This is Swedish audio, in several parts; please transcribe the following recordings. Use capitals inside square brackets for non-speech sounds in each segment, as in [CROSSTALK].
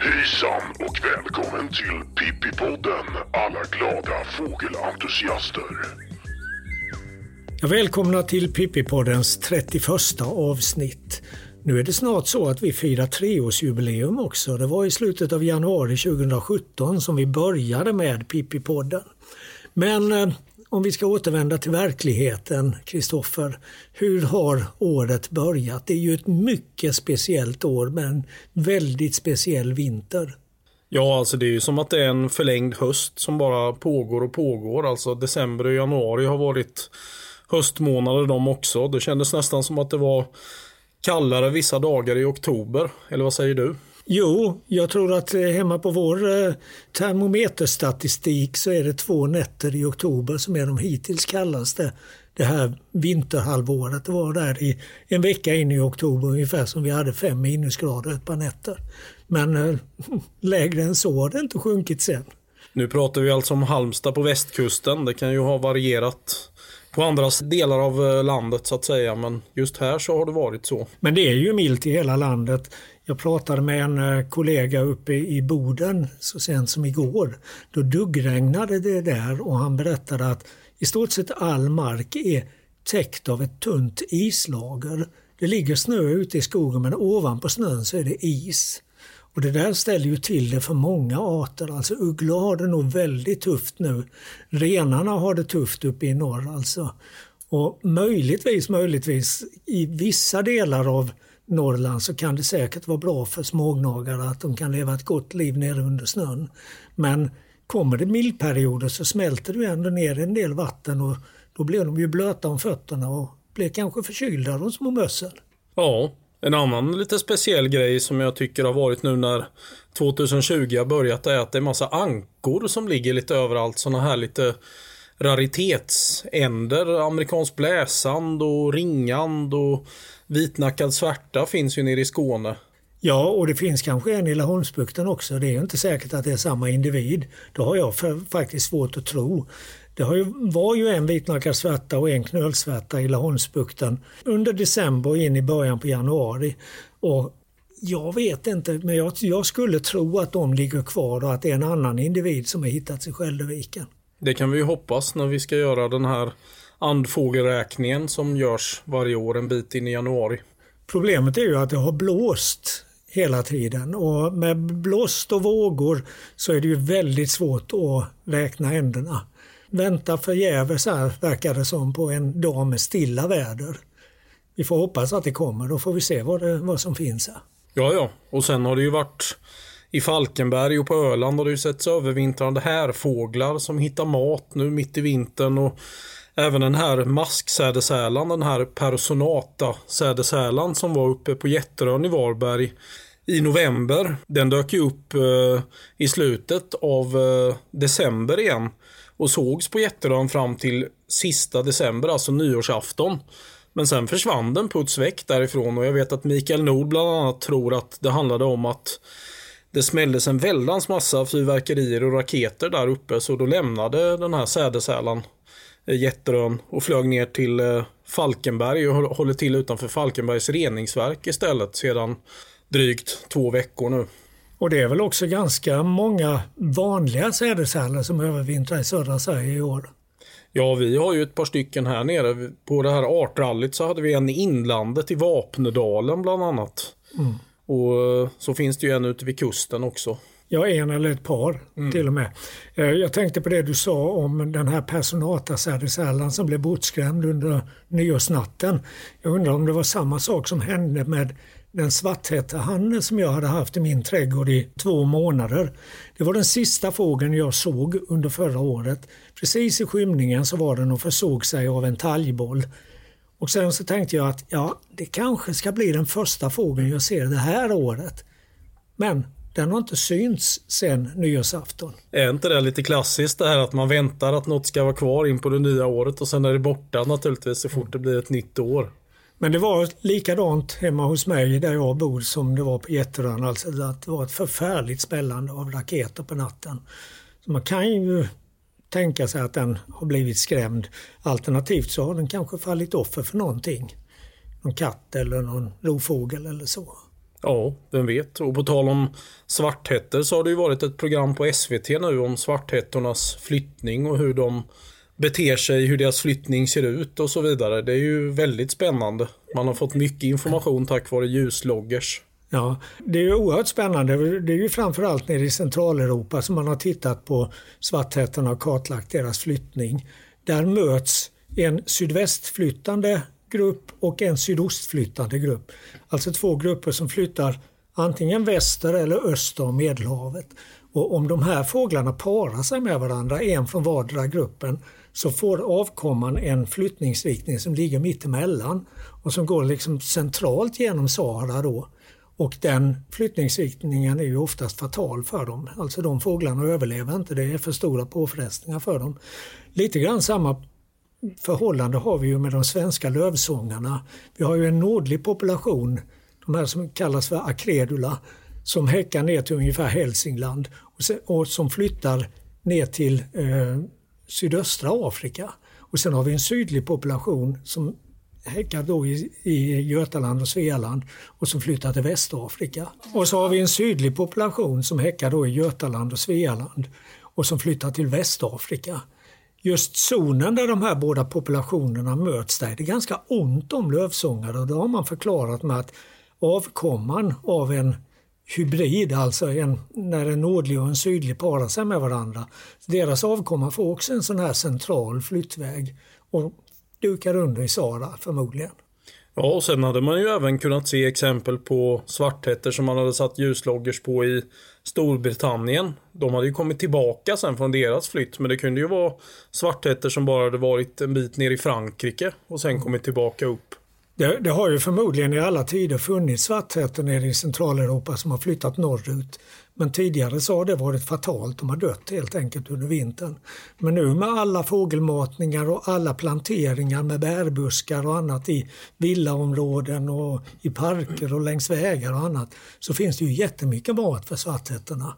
Hejsan och välkommen till Pippipodden alla glada fågelentusiaster. Välkomna till Pippipoddens 31 avsnitt. Nu är det snart så att vi firar treårsjubileum också. Det var i slutet av januari 2017 som vi började med Pippipodden. Men eh, om vi ska återvända till verkligheten, Kristoffer. Hur har året börjat? Det är ju ett mycket speciellt år med en väldigt speciell vinter. Ja, alltså det är ju som att det är en förlängd höst som bara pågår och pågår. Alltså december och januari har varit höstmånader de också. Det kändes nästan som att det var kallare vissa dagar i oktober. Eller vad säger du? Jo, jag tror att eh, hemma på vår eh, termometerstatistik så är det två nätter i oktober som är de hittills kallaste det här vinterhalvåret. Det var där i en vecka in i oktober ungefär som vi hade fem minusgrader ett par nätter. Men äh, [LAUGHS] lägre än så har det inte sjunkit sen. Nu pratar vi alltså om Halmstad på västkusten. Det kan ju ha varierat på andra delar av eh, landet så att säga. Men just här så har det varit så. Men det är ju milt i hela landet. Jag pratade med en eh, kollega uppe i Boden så sent som igår. Då duggregnade det där och han berättade att i stort sett all mark är täckt av ett tunt islager. Det ligger snö ute i skogen men ovanpå snön så är det is. Och det där ställer ju till det för många arter. Alltså ugglor har det nog väldigt tufft nu. Renarna har det tufft uppe i norr alltså. Och möjligtvis, möjligtvis i vissa delar av Norrland så kan det säkert vara bra för smågnagare att de kan leva ett gott liv nere under snön. Men kommer det mildperioder så smälter det ändå ner en del vatten och då blir de ju blöta om fötterna och blir kanske förkylda de små mössen. Ja, en annan lite speciell grej som jag tycker har varit nu när 2020 har börjat är att det är massa ankor som ligger lite överallt. Såna här lite raritetsänder, amerikansk bläsand och ringand och vitnackad svärta finns ju nere i Skåne. Ja, och det finns kanske en i Laholmsbukten också. Det är ju inte säkert att det är samma individ. Det har jag för, faktiskt svårt att tro. Det har ju, var ju en vitnackad svärta och en knölsvärta i Laholmsbukten under december och in i början på januari. Och jag vet inte, men jag, jag, skulle tro att de ligger kvar och att det är en annan individ som har hittat sig i Skälderviken. Det kan vi hoppas när vi ska göra den här andfågelräkningen som görs varje år en bit in i januari. Problemet är ju att det har blåst hela tiden och med blåst och vågor så är det ju väldigt svårt att räkna änderna. Vänta förgäves här verkar det som på en dag med stilla väder. Vi får hoppas att det kommer, då får vi se vad, det, vad som finns här. Ja, ja, och sen har det ju varit i Falkenberg och på Öland har det ju setts övervintrande härfåglar som hittar mat nu mitt i vintern och även den här masksädesärlan, den här personata sädesärlan som var uppe på Jätterön i Varberg i november. Den dök ju upp eh, i slutet av eh, december igen och sågs på Jätterön fram till sista december, alltså nyårsafton. Men sen försvann den puts väck därifrån och jag vet att Mikael Nord bland annat tror att det handlade om att det smälldes en väldans massa fyrverkerier och raketer där uppe så då lämnade den här sädesärlan eh, Jätterön och flög ner till eh, Falkenberg och håller till utanför Falkenbergs reningsverk istället sedan drygt två veckor nu. Och det är väl också ganska många vanliga sädesärlor som övervintrar i södra Sverige i år. Ja, vi har ju ett par stycken här nere. På det här artrallyt så hade vi en i inlandet i Vapnedalen bland annat. Mm. Och eh, så finns det ju en ute vid kusten också. Ja, en eller ett par mm. till och med. Eh, jag tänkte på det du sa om den här personata sädesärlan som blev bortskrämd under nyårsnatten. Jag undrar om det var samma sak som hände med den svarthätta hanne som jag hade haft i min trädgård i två månader. Det var den sista fågeln jag såg under förra året. Precis i skymningen så var den och försåg sig av en talgboll. Och sen så tänkte jag att ja, det kanske ska bli den första fågeln jag ser det här året. Men den har inte synts sen nyårsafton. Är inte det lite klassiskt det här att man väntar att något ska vara kvar in på det nya året och sen är det borta naturligtvis så fort det blir ett nytt år. Men det var likadant hemma hos mig där jag bor som det var på Getterön. Alltså att det var ett förfärligt smällande av raketer på natten. Så man kan ju tänka sig att den har blivit skrämd. Alternativt så har den kanske fallit offer för någonting. Någon katt eller någon rovfågel eller så. Ja, vem vet. Och på tal om svarthättor så har det ju varit ett program på SVT nu om svarthättornas flyttning och hur de beter sig, hur deras flyttning ser ut och så vidare. Det är ju väldigt spännande. Man har fått mycket information tack vare ljusloggers. Ja, det är ju oerhört spännande. Det är ju framförallt nere i Centraleuropa som man har tittat på svarthättorna och kartlagt deras flyttning. Där möts en sydvästflyttande grupp och en sydostflyttande grupp. Alltså två grupper som flyttar antingen väster eller öster om Medelhavet. Och om de här fåglarna parar sig med varandra, en från vardera gruppen, så får avkomman en flyttningsriktning som ligger mittemellan och som går liksom centralt genom Sahara då. Och den flyttningsriktningen är ju oftast fatal för dem. Alltså de fåglarna överlever inte, det är för stora påfrestningar för dem. Lite grann samma förhållande har vi ju med de svenska lövsångarna. Vi har ju en nordlig population, de här som kallas för akredula, som häckar ner till ungefär Hälsingland och, som flyttar ner till eh, sydöstra Afrika. Och sen har vi en sydlig population som häckar då i, i Götaland och Svealand och som flyttar till Västafrika. Och så har vi en sydlig population som häckar då i Götaland och Svealand och som flyttar till Västafrika. Just zonen där de här båda populationerna möts, där är det ganska ont om lövsångare och det har man förklarat med att avkomman av en hybrid, alltså en, när en nordlig och en sydlig parar sig med varandra. Deras avkomma får också en sån här central flyttväg och dukar under i Sara förmodligen. Ja, och sen hade man ju även kunnat se exempel på svarthättor som man hade satt ljusloggers på i Storbritannien. De hade ju kommit tillbaka sen från deras flytt, men det kunde ju vara svarthättor som bara hade varit en bit ner i Frankrike och sen kommit tillbaka upp. Det, det, har ju förmodligen i alla tider funnits svartheter nere i Centraleuropa som har flyttat norrut. Men tidigare så har det varit fatalt, de har dött helt enkelt under vintern. Men nu med alla fågelmatningar och alla planteringar med bärbuskar och annat i villaområden och i parker och längs vägar och annat så finns det ju jättemycket mat för svartheterna.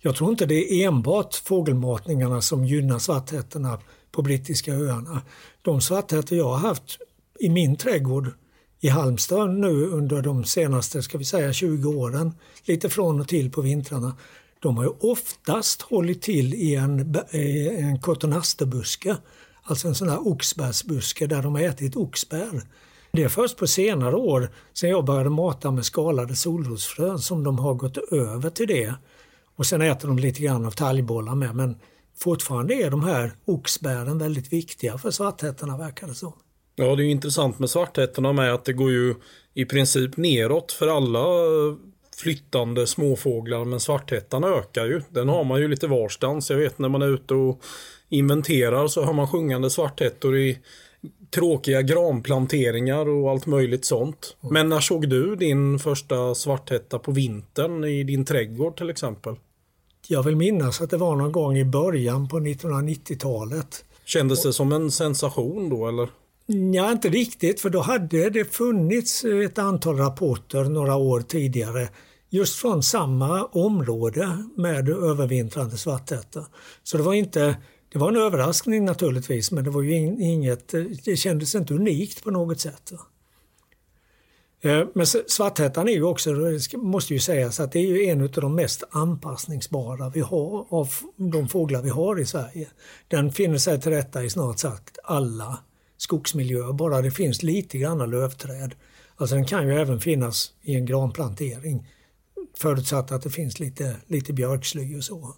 Jag tror inte det är enbart fågelmatningarna som gynnar svartheterna på brittiska öarna. De svartheter jag har haft i min trädgård i Halmstad nu under de senaste ska vi säga 20 åren, lite från och till på vintrarna, de har ju oftast hållit till i en, eh, en cotonasterbuske, alltså en sån här oxbärsbuske där de har ätit oxbär. Det är först på senare år, sen jag började mata med skalade solrosfrön, som de har gått över till det. Och sen äter de lite grann av talgbollar med, men fortfarande är de här oxbären väldigt viktiga för svarthättarna verkar det som. Ja, det är intressant med svarthättorna med att det går ju i princip neråt för alla flyttande småfåglar men svarthättan ökar ju. Den har man ju lite varstans. Jag vet när man är ute och inventerar så har man sjungande svarthättor i tråkiga granplanteringar och allt möjligt sånt. Men när såg du din första svarthätta på vintern i din trädgård till exempel? Jag vill minnas att det var någon gång i början på 1990-talet. Kändes det som en sensation då eller? Ja, inte riktigt för då hade det funnits ett antal rapporter några år tidigare just från samma område med övervintrande svartäta. Så det var inte det var en överraskning naturligtvis men det var ju inget, det kändes inte unikt på något sätt. Eh, men svarthättan är ju också, det måste ju sägas att det är ju en av de mest anpassningsbara vi har av de fåglar vi har i Sverige. Den finner sig till rätta i snart sagt alla skogsmiljöer, bara det finns lite grann lövträd. Alltså den kan ju även finnas i en granplantering förutsatt att det finns lite, lite björksly och så.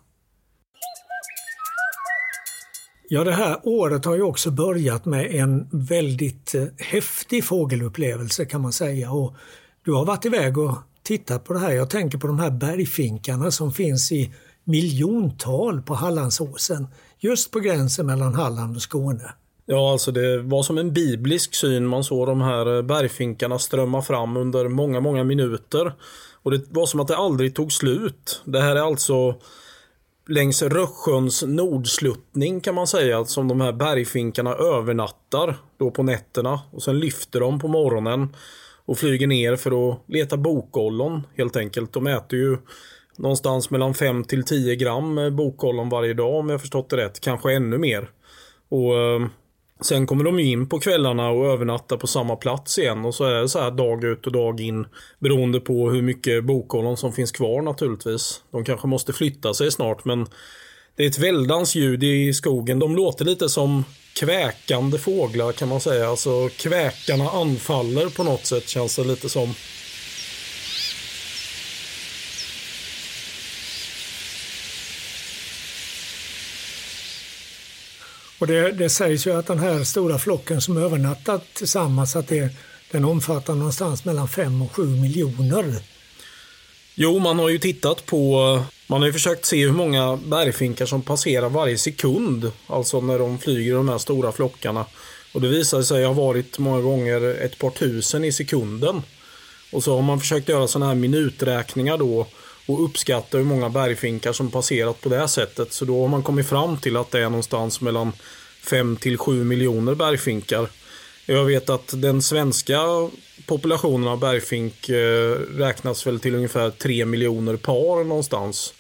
Ja, det här året har ju också börjat med en väldigt eh, häftig fågelupplevelse kan man säga. Och du har varit iväg och tittat på det här. Jag tänker på de här bergfinkarna som finns i miljontal på Hallandsåsen. Just på gränsen mellan Halland och Skåne. Ja, alltså det var som en biblisk syn. Man såg de här eh, bergfinkarna strömma fram under många, många minuter. Och det var som att det aldrig tog slut. Det här är alltså längs Rössjöns nordsluttning kan man säga, som de här bergfinkarna övernattar då på nätterna och sen lyfter de på morgonen och flyger ner för att leta bokollon helt enkelt. De äter ju någonstans mellan 5 till 10 gram bokollon varje dag om jag förstått det rätt. Kanske ännu mer. Och eh, Sen kommer de in på kvällarna och övernattar på samma plats igen och så är det så här dag ut och dag in beroende på hur mycket bokollon som finns kvar naturligtvis. De kanske måste flytta sig snart men det är ett väldans ljud i skogen. De låter lite som kväkande fåglar kan man säga. Alltså kväkarna anfaller på något sätt känns det lite som. Och det, det sägs ju att den här stora flocken som övernattat tillsammans, att det, den omfattar någonstans mellan 5 och 7 miljoner. Jo, man har ju tittat på, man har ju försökt se hur många bergfinkar som passerar varje sekund. Alltså när de flyger de här stora flockarna. Och det visar sig ha varit många gånger ett par tusen i sekunden. Och så har man försökt göra sådana här minuträkningar då och uppskattar hur många bergfinkar som passerat på det sättet. Så då har man kommit fram till att det är någonstans mellan 5 till 7 miljoner bergfinkar. Jag vet att den svenska populationen av bergfink eh, räknas väl till ungefär 3 miljoner par någonstans.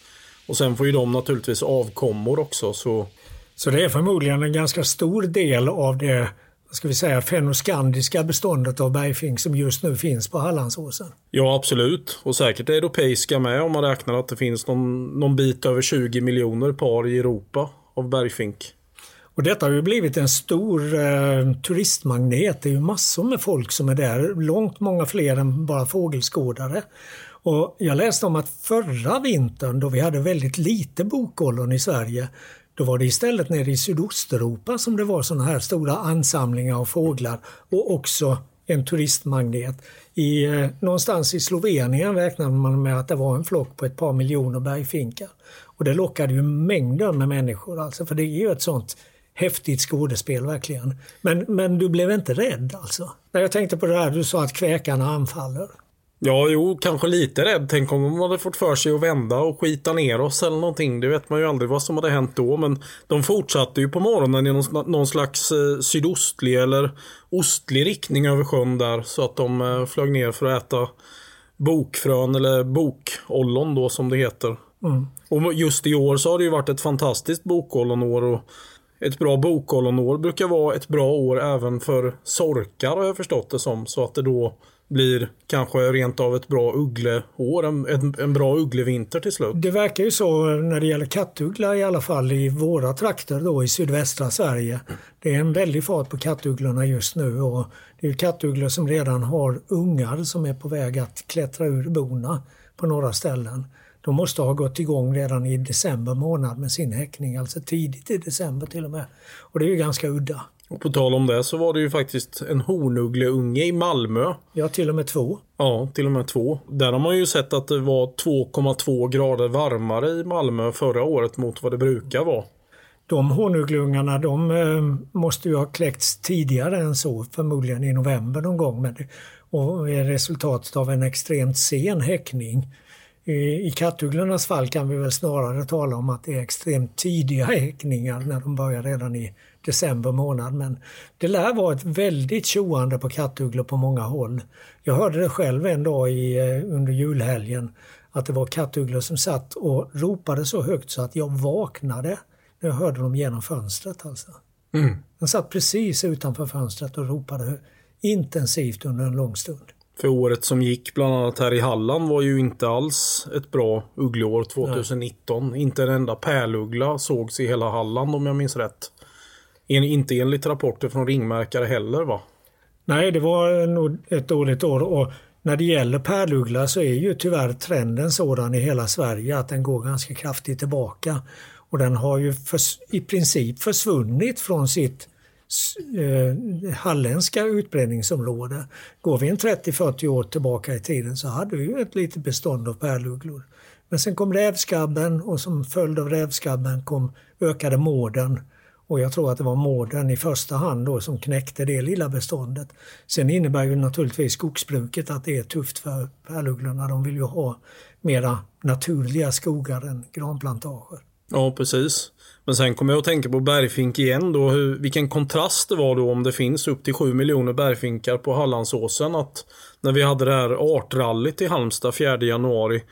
Och sen får ju de naturligtvis avkommor också. Så, så det är förmodligen en ganska stor del av det ska vi säga, fenoskandiska beståndet av bergfink som just nu finns på Hallandsåsen. Ja, absolut. Och säkert europeiska med om man räknar att det finns någon, någon bit över 20 miljoner par i Europa av bergfink. Och detta har ju blivit en stor eh, turistmagnet. Det är ju massor med folk som är där. Långt många fler än bara fågelskådare. Och jag läste om att förra vintern då vi hade väldigt lite bokollon i Sverige då var det istället nere i Sydosteuropa som det var sådana här stora ansamlingar av fåglar och också en turistmagnet. I, eh, någonstans i Slovenien räknade man med att det var en flock på ett par miljoner bergfinkar. Och det lockade ju mängder med människor alltså, för det är ju ett sånt häftigt skådespel verkligen. Men, men du blev inte rädd alltså? När jag tänkte på det här, du sa att kväkarna anfaller. Ja, jo, kanske lite rädd. Tänk om de hade fått för sig att vända och skita ner oss eller någonting. Det vet man ju aldrig vad som hade hänt då. Men de fortsatte ju på morgonen i någon, slags eh, sydostlig eller ostlig riktning över sjön där. Så att de eh, flög ner för att äta bokfrön eller bokollon då som det heter. Mm. Och just i år så har det ju varit ett fantastiskt bokollonår. Och ett bra bokollonår brukar vara ett bra år även för sorkar har jag förstått det som. Så att det då blir kanske rent av ett bra uggleår, en, en, en bra ugglevinter till slut. Det verkar ju så när det gäller kattuggla i alla fall i våra trakter då i sydvästra Sverige. Det är en väldig fart på kattugglorna just nu och det är kattugglor som redan har ungar som är på väg att klättra ur bona på några ställen. De måste ha gått igång redan i december månad med sin häckning, alltså tidigt i december till och med. Och det är ju ganska udda. Och på tal om det så var det ju faktiskt en hornuggleunge i Malmö. Ja, till och med två. Ja, till och med två. Där har man ju sett att det var 2,2 grader varmare i Malmö förra året mot vad det brukar vara. De honugglungarna de eh, måste ju ha kläckts tidigare än så, förmodligen i november någon gång. Men och är resultatet av en extremt sen häckning. I kattugglornas fall kan vi väl snarare tala om att det är extremt tidiga häckningar när de börjar redan i december månad. Men det lär vara ett väldigt tjoande på kattugglor på många håll. Jag hörde det själv en dag i, eh, under julhelgen att det var kattugglor som satt och ropade så högt så att jag vaknade när jag hörde dem genom fönstret. Alltså. Mm. De satt precis utanför fönstret och ropade intensivt under en lång stund. För året som gick, bland annat här i Halland, var ju inte alls ett bra uggleår 2019. Nej. Inte en enda pärluggla sågs i hela Halland om jag minns rätt. En, inte enligt rapporter från ringmärkare heller va? Nej, det var nog ett dåligt år. Och när det gäller pärluggla så är ju tyvärr trenden sådan i hela Sverige att den går ganska kraftigt tillbaka. Och den har ju för, i princip försvunnit från sitt eh, halländska utbredningsområde. Går vi en 30-40 år tillbaka i tiden så hade vi ju ett litet bestånd av pärlugglor. Men sen kom rävskabben och som följd av rävskabben kom ökade mården och jag tror att det var mården i första hand då som knäckte det lilla beståndet. Sen innebär ju naturligtvis skogsbruket att det är tufft för pärlugglorna. De vill ju ha mera naturliga skogar än granplantager. Ja, precis. Men sen kommer jag att tänka på bergfink igen då. Hur, vilken kontrast det var då om det finns upp till 7 miljoner bergfinkar på Hallandsåsen. Att när vi hade det här artrallyt i Halmstad 4 januari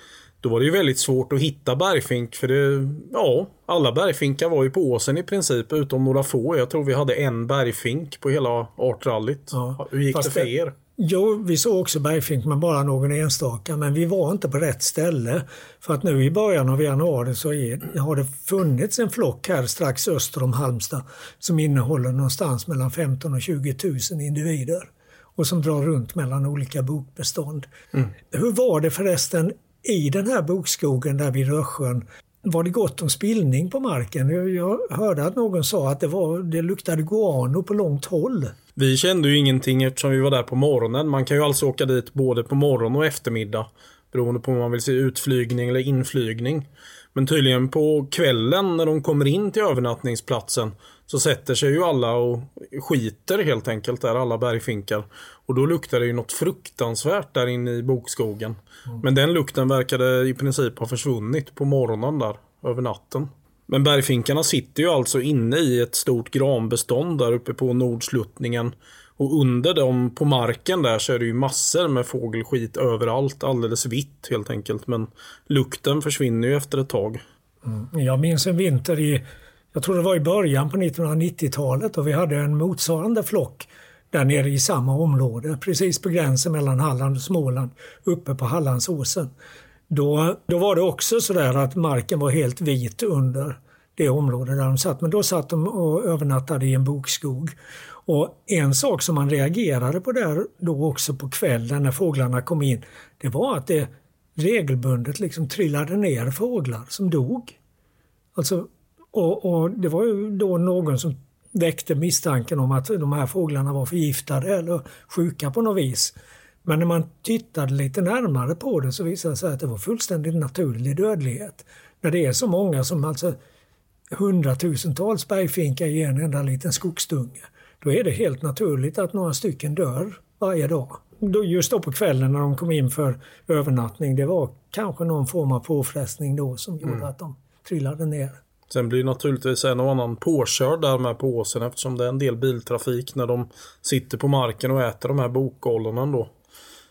då var det ju väldigt svårt att hitta bergfink för det, ja, alla bergfinkar var ju på åsen i princip utom några få. Jag tror vi hade en bergfink på hela artrallyt. Ja, Hur gick det för er? Jo, vi såg också bergfink men bara någon enstaka. Men vi var inte på rätt ställe. För att nu i början av januari så är, har det funnits en flock här strax öster om Halmstad som innehåller någonstans mellan 15 och 20 000 individer och som drar runt mellan olika bokbestånd. Mm. Hur var det förresten i den här bokskogen där vid Rösjön? Var det gott om spillning på marken? Jag hörde att någon sa att det, var, det luktade guano på långt håll. Vi kände ju ingenting eftersom vi var där på morgonen. Man kan ju alltså åka dit både på morgon och eftermiddag. Beroende på om man vill se utflygning eller inflygning. Men tydligen på kvällen när de kommer in till övernattningsplatsen så sätter sig ju alla och skiter helt enkelt där, alla bergfinkar. Och då luktar det ju något fruktansvärt där inne i bokskogen. Mm. Men den lukten verkade i princip ha försvunnit på morgonen där, över natten. Men bergfinkarna sitter ju alltså inne i ett stort granbestånd där uppe på nordsluttningen. Och under dem på marken där så är det ju massor med fågelskit överallt. Alldeles vitt helt enkelt. Men lukten försvinner ju efter ett tag. Mm. Jag minns en vinter i, jag tror det var i början på 1990-talet och vi hade en motsvarande flock där nere i samma område. Precis på gränsen mellan Halland och Småland. Uppe på Hallandsåsen. Då, då var det också sådär att marken var helt vit under det område där de satt. Men då satt de och övernattade i en bokskog. Och en sak som man reagerade på där då också på kvällen när fåglarna kom in, det var att det regelbundet liksom trillade ner fåglar som dog. Alltså, och, och det var ju då någon som väckte misstanken om att de här fåglarna var förgiftade eller sjuka på något vis. Men när man tittade lite närmare på det så visade det sig att det var fullständigt naturlig dödlighet. När det är så många som alltså hundratusentals bergfinkar i en enda liten skogsdunge. Då är det helt naturligt att några stycken dör varje dag. Just då på kvällen när de kom in för övernattning, det var kanske någon form av påfrestning då som gjorde mm. att de trillade ner. Sen blir naturligtvis en och annan påkörd där med på åsen eftersom det är en del biltrafik när de sitter på marken och äter de här bokollonen då.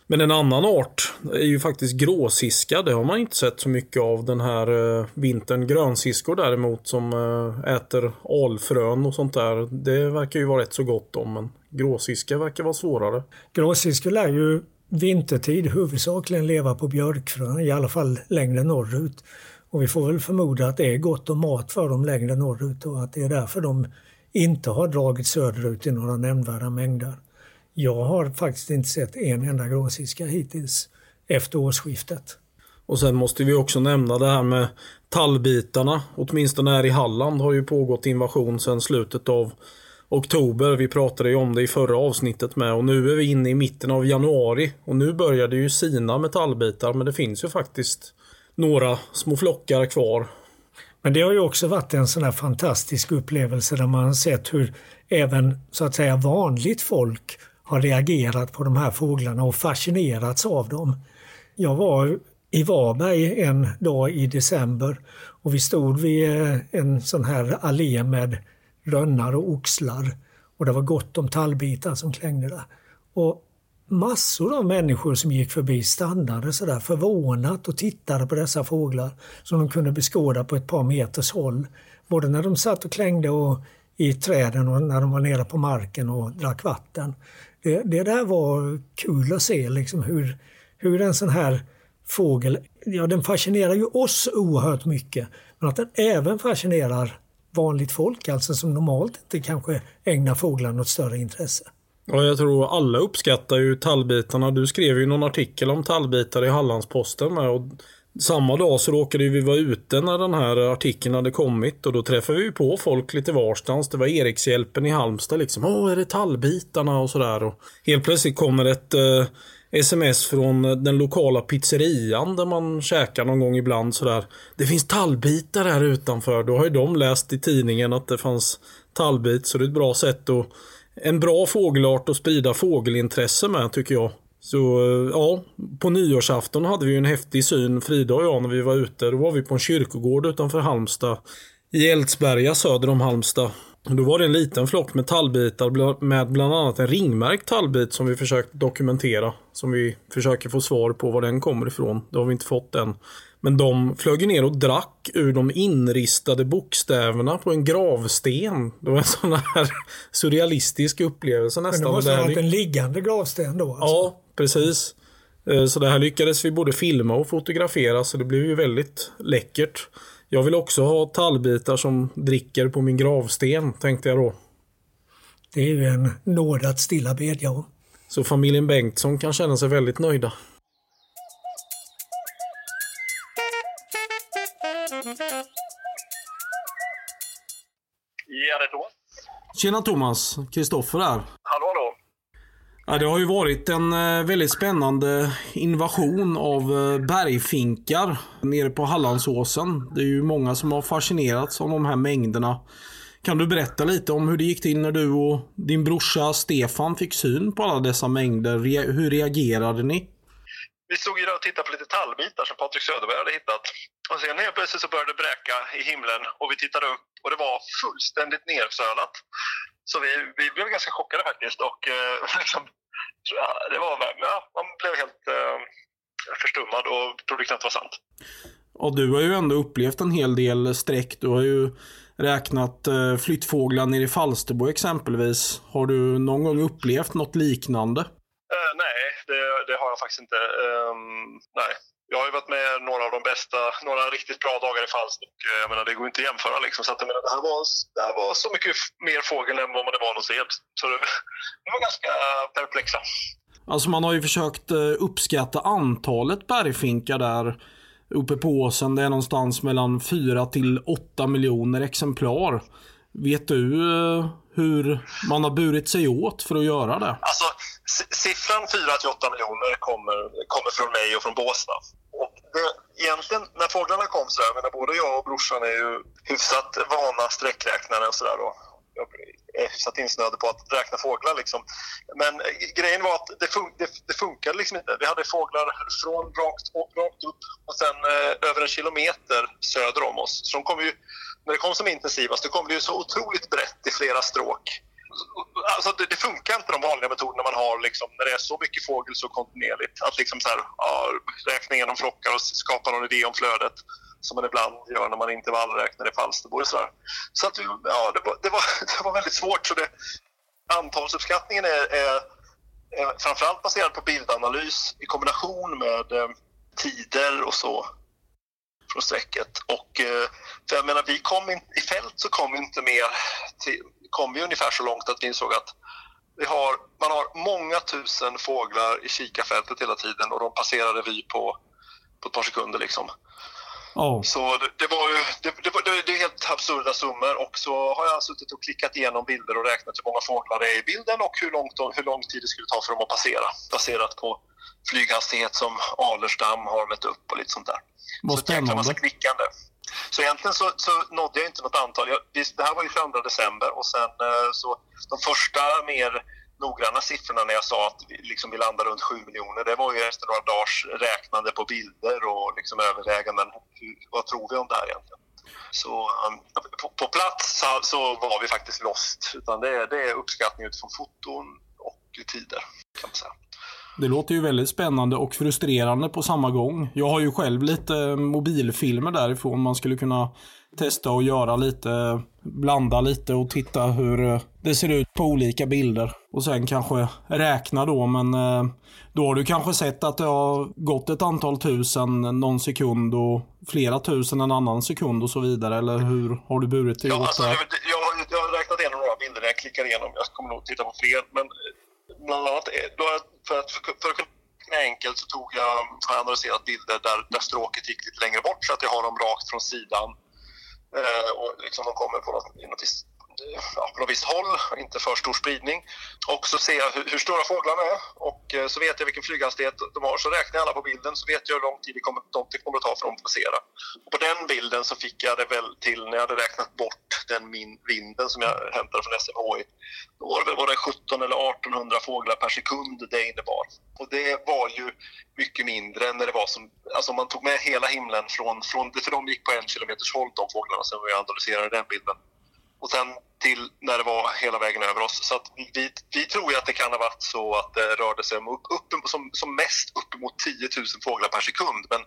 Men en annan art är ju faktiskt gråsiska. Det har man inte sett så mycket av den här eh, vintern. Grönsiskor däremot som eh, äter alfrön och sånt där. Det verkar ju vara rätt så gott om men gråsiska verkar vara svårare. Gråsiskor lär ju vintertid huvudsakligen leva på björkfrön, i alla fall längre norrut. Och vi får väl förmoda att det är gott om mat för dem längre norrut och att det är därför de inte har dragit söderut i några nämnvärda mängder. Jag har faktiskt inte sett en enda gråsiska hittills efter årsskiftet. Och sen måste vi också nämna det här med tallbitarna. Åtminstone här i Halland har ju pågått invasion sedan slutet av oktober. Vi pratade ju om det i förra avsnittet med och nu är vi inne i mitten av januari och nu börjar det ju sina med tallbitar men det finns ju faktiskt några små flockar kvar. Men det har ju också varit en sån här fantastisk upplevelse där man har sett hur även så att säga vanligt folk har reagerat på de här fåglarna och fascinerats av dem. Jag var i Varberg en dag i december och vi stod vid eh, en sån här allé med rönnar och oxlar och det var gott om tallbitar som klängde där. Och massor av människor som gick förbi stannade sådär förvånat och tittade på dessa fåglar som de kunde beskåda på ett par meters håll. Både när de satt och klängde och i träden och när de var nere på marken och drack vatten. Det, det där var kul att se liksom hur, hur en sån här fågel, ja den fascinerar ju oss oerhört mycket, men att den även fascinerar vanligt folk, alltså som normalt inte kanske ägnar fåglar något större intresse. Ja, jag tror alla uppskattar ju tallbitarna. Du skrev ju någon artikel om tallbitar i Hallandsposten med. Och samma dag så råkade vi vara ute när den här artikeln hade kommit och då träffade vi på folk lite varstans. Det var Erikshjälpen i Halmstad liksom. Åh, är det tallbitarna och sådär. Och helt plötsligt kommer ett eh, sms från den lokala pizzerian där man käkar någon gång ibland sådär. Det finns tallbitar här utanför. Då har ju de läst i tidningen att det fanns tallbit så det är ett bra sätt att en bra fågelart att sprida fågelintresse med tycker jag. Så eh, ja, på nyårsafton hade vi en häftig syn, Frida och jag, när vi var ute. Då var vi på en kyrkogård utanför Halmstad. I Eldsberga söder om Halmstad. Då var det en liten flock med tallbitar med bland annat en ringmärkt tallbit som vi försökt dokumentera. Som vi försöker få svar på var den kommer ifrån. Det har vi inte fått än. Men de flög ner och drack ur de inristade bokstäverna på en gravsten. Det var en sån här [LAUGHS] surrealistisk upplevelse nästan. Men det måste ha varit en liggande gravsten då? Alltså. Ja, precis. Eh, så det här lyckades vi både filma och fotografera så det blev ju väldigt läckert. Jag vill också ha tallbitar som dricker på min gravsten, tänkte jag då. Det är ju en nåd att stilla bedja om. Så familjen Bengtsson kan känna sig väldigt nöjda. Ja, det är Thomas. Tjena Thomas, Kristoffer här. Hallå, hallå. Ja, det har ju varit en eh, väldigt spännande invasion av eh, bergfinkar nere på Hallandsåsen. Det är ju många som har fascinerats av de här mängderna. Kan du berätta lite om hur det gick till när du och din brorsa Stefan fick syn på alla dessa mängder? Hur reagerade ni? Vi stod ju där och tittade på lite tallbitar som Patrik Söderberg hade hittat. Och sen helt plötsligt så började det bräka i himlen och vi tittade upp och det var fullständigt nersölat. Så vi, vi blev ganska chockade faktiskt och eh, [LAUGHS] liksom, ja, det var, ja, man blev helt eh, förstummad och trodde knappt det var sant. Och du har ju ändå upplevt en hel del streck. Du har ju räknat eh, flyttfåglar nere i Falsterbo exempelvis. Har du någon gång upplevt något liknande? Eh, nej, det, det, har jag faktiskt inte. Um, nej. Jag har ju varit med några av de bästa, några riktigt bra dagar i Falsterbo. Eh, jag menar, det går inte att jämföra. Liksom. Så att, jag menar, det, här var, det här var så mycket mer fågel än vad man är van att se. Så det, det var ganska perplexa. Alltså man har ju försökt eh, uppskatta antalet bergfinkar där uppe på åsen. Det är någonstans mellan 4 till 8 miljoner exemplar. Vet du eh, hur man har burit sig åt för att göra det? Alltså, siffran 4 till 8 miljoner kommer, kommer från mig och från Båstad. Det, egentligen, när fåglarna kom så där, menar, både jag och brorsan är ju hyfsat vana sträckräknare och sådär jag är hyfsat insnöad på att räkna fåglar. Liksom. Men eh, grejen var att det, fun det, det funkade liksom inte. Vi hade fåglar från rakt, rakt upp och sen eh, över en kilometer söder om oss. Så de kom ju, när det kom som intensivast, då kom det ju så otroligt brett i flera stråk. Alltså det, det, funkar inte de vanliga metoderna man har liksom, när det är så mycket fågel så kontinuerligt. Att liksom så här, ja, räkna igenom flockar och skapa någon idé om flödet som man ibland gör när man intervallräknar i Falsterbo. Och så där. så att, ja, det, var, det, var, [LAUGHS] det var väldigt svårt. Så det, antalsuppskattningen är, är, är framförallt baserad på bildanalys i kombination med eh, tider och så från strecket. Och, eh, för jag menar, vi kom in, I fält så kom vi inte mer till, kom vi ungefär så långt att vi insåg att vi har, man har många tusen fåglar i kikarfältet hela tiden och de passerade vi på, på ett par sekunder. Liksom. Oh. Så det, det, var ju det, det, det, det är helt absurda summor och så har jag suttit och klickat igenom bilder och räknat hur många fåglar det är i bilden och hur, långt, hur lång tid det skulle ta för dem att passera baserat på flyghastighet som Alerstam har mätt upp och lite sånt där. Vad så spännande. massa klickande. Så egentligen så, så nådde jag inte något antal. Jag, det här var ju 22 december och sen eh, så de första mer noggranna siffrorna när jag sa att vi, liksom, vi landar runt 7 miljoner, det var ju efter några dagars räknande på bilder och liksom överväganden. Vad tror vi om det här egentligen? Så um, på, på, plats så, så, var vi faktiskt lost. Utan det, det är uppskattning utifrån foton och tider kan man säga. Det låter ju väldigt spännande och frustrerande på samma gång. Jag har ju själv lite mobilfilmer därifrån. Man skulle kunna testa och göra lite, blanda lite och titta hur det ser ut på olika bilder. Och sen kanske räkna då, men eh, då har du kanske sett att det har gått ett antal tusen någon sekund och flera tusen en annan sekund och så vidare. Eller hur har du burit dig ja, åt alltså, jag, jag, jag har räknat igenom några bilder när jag klickar igenom. Jag kommer nog titta på fler. Men bland annat då, för, att, för att kunna enkelt så tog jag, har jag analyserat bilder där, där stråket gick lite längre bort så att jag har dem rakt från sidan. Eh, och liksom de kommer på något, i något ja, på något visst håll, inte för stor spridning. Och så ser jag hur, hur stora fåglarna är och eh, så vet jag vilken flyghastighet de har. Så räknar jag alla på bilden så vet jag hur lång tid det kommer, det kommer att ta för dem att passera. På den bilden så fick jag det väl till när jag hade räknat bort den min, vinden som jag hämtade från SMHI. Då var det, var det 17 eller 1800 fåglar per sekund det innebar. Och det var ju mycket mindre än när det var som, alltså man tog med hela himlen från, från för de gick på en kilometers håll de fåglarna som vi analyserade den bilden och sen till när det var hela vägen över oss. Så vi, vi tror ju att det kan ha varit så att det rörde sig om upp, upp, som, som mest uppemot 10 000 fåglar per sekund. Men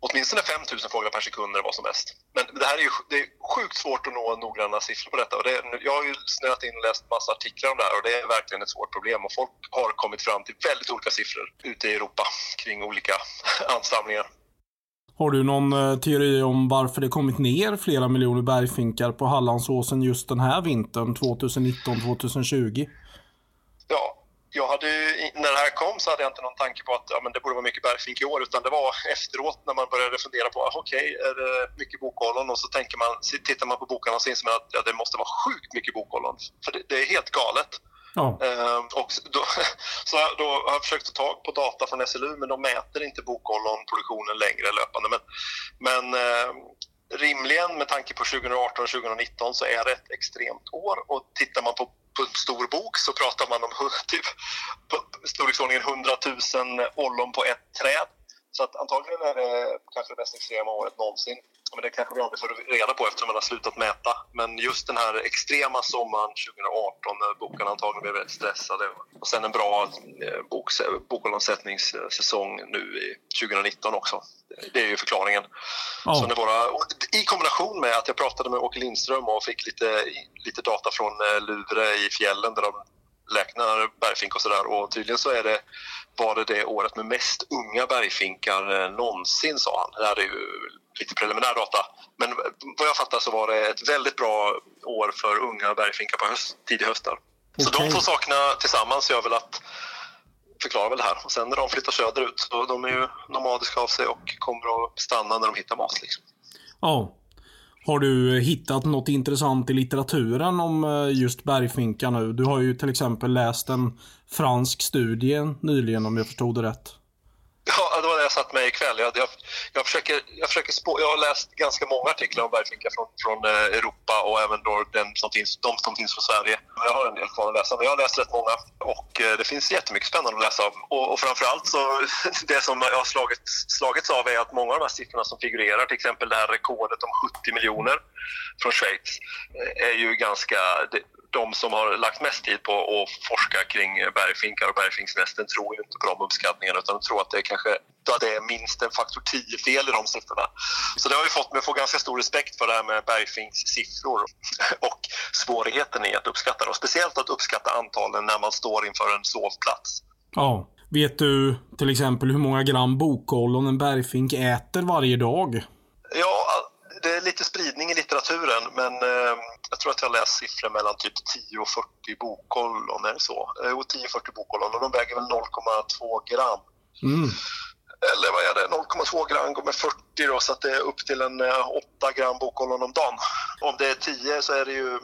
åtminstone 5 000 fåglar per sekund när det var som mest. Men det här är ju det är sjukt svårt att nå noggranna siffror på detta. Och det, jag har ju snöat in och läst massa artiklar om det här och det är verkligen ett svårt problem. Och folk har kommit fram till väldigt olika siffror ute i Europa kring olika [LAUGHS] ansamlingar. Har du någon eh, teori om varför det kommit ner flera miljoner bergfinkar på Hallandsåsen just den här vintern 2019-2020? Ja, jag hade, när det här kom så hade jag inte någon tanke på att ja, men det borde vara mycket bergfink i år utan det var efteråt när man började fundera på ah, okej, okay, är det mycket bokollon? Och så tänker man, tittar man på bokarna och så inser man att ja, det måste vara sjukt mycket bokollon. För det, det är helt galet. Ja. Ehm, och då, [LAUGHS] så då har jag försökt ta tag på data från SLU men de mäter inte bokollonproduktionen längre löpande. Men, men eh, rimligen med tanke på 2018 och 2019 så är det ett extremt år och tittar man på, på en stor bok så pratar man om [LAUGHS] typ, storleksordningen 100 000 ollon på ett träd. Så att antagligen är det kanske det mest extrema året någonsin. Men det kanske vi aldrig får reda på eftersom man har slutat mäta. Men just den här extrema sommaren 2018 när bokarna antagligen blev väldigt stressade och sen en bra eh, bok, bokomsättningssäsong nu i 2019 också. Det är ju förklaringen. Oh. Så när våra, I kombination med att jag pratade med Åke Lindström och fick lite, lite data från eh, Luvre i fjällen där de räknar bergfink och sådär och tydligen så är det, var det det året med mest unga bergfinkar eh, någonsin sa han. Det här är ju lite preliminär data. Men vad jag fattar så var det ett väldigt bra år för unga bergfinkar på höst, tidig höst. Där. Så de två sakerna tillsammans gör väl att förklarar väl det här. Och sen när de flyttar söderut, så de är ju nomadiska av sig och kommer att stanna när de hittar mat. Liksom. Ja. Har du hittat något intressant i litteraturen om eh, just bergfinkar nu? Du har ju till exempel läst en fransk studie nyligen om jag förstod det rätt. Ja, det var det jag satt med ikväll. Jag, jag, jag, försöker, jag, försöker spå, jag har läst ganska många artiklar om bergfinkar från, från eh, Europa och även då den som finns, de som finns från Sverige. Jag har en del kvar att läsa, men jag har läst rätt många och eh, det finns jättemycket spännande att läsa om. Och, och framförallt så, [LAUGHS] det som jag har slagit, slagits av är att många av de här siffrorna som figurerar, till exempel det här rekordet om 70 miljoner från Schweiz, eh, är ju ganska... Det, de som har lagt mest tid på att forska kring bergfinkar och bergfinksnästen tror ju inte på de uppskattningarna utan tror att det är kanske att det är minst en faktor 10 fel i de siffrorna. Så det har ju fått mig att få ganska stor respekt för det här med bergfinkssiffror och svårigheten i att uppskatta dem. Speciellt att uppskatta antalen när man står inför en sovplats. Ja. Vet du till exempel hur många gram bokollon en bergfink äter varje dag? Ja, det är lite spridning i litteraturen men eh, jag tror att jag läst siffror mellan typ 10 och 40 bokollon, är det så? Eh, jo, 10-40 bokollon och de väger väl 0,2 gram. Mm. Eller vad är det, 0,2 gram gånger 40 då, så att det är upp till en 8 eh, gram bokollon om dagen. Om det är 10 så är det ju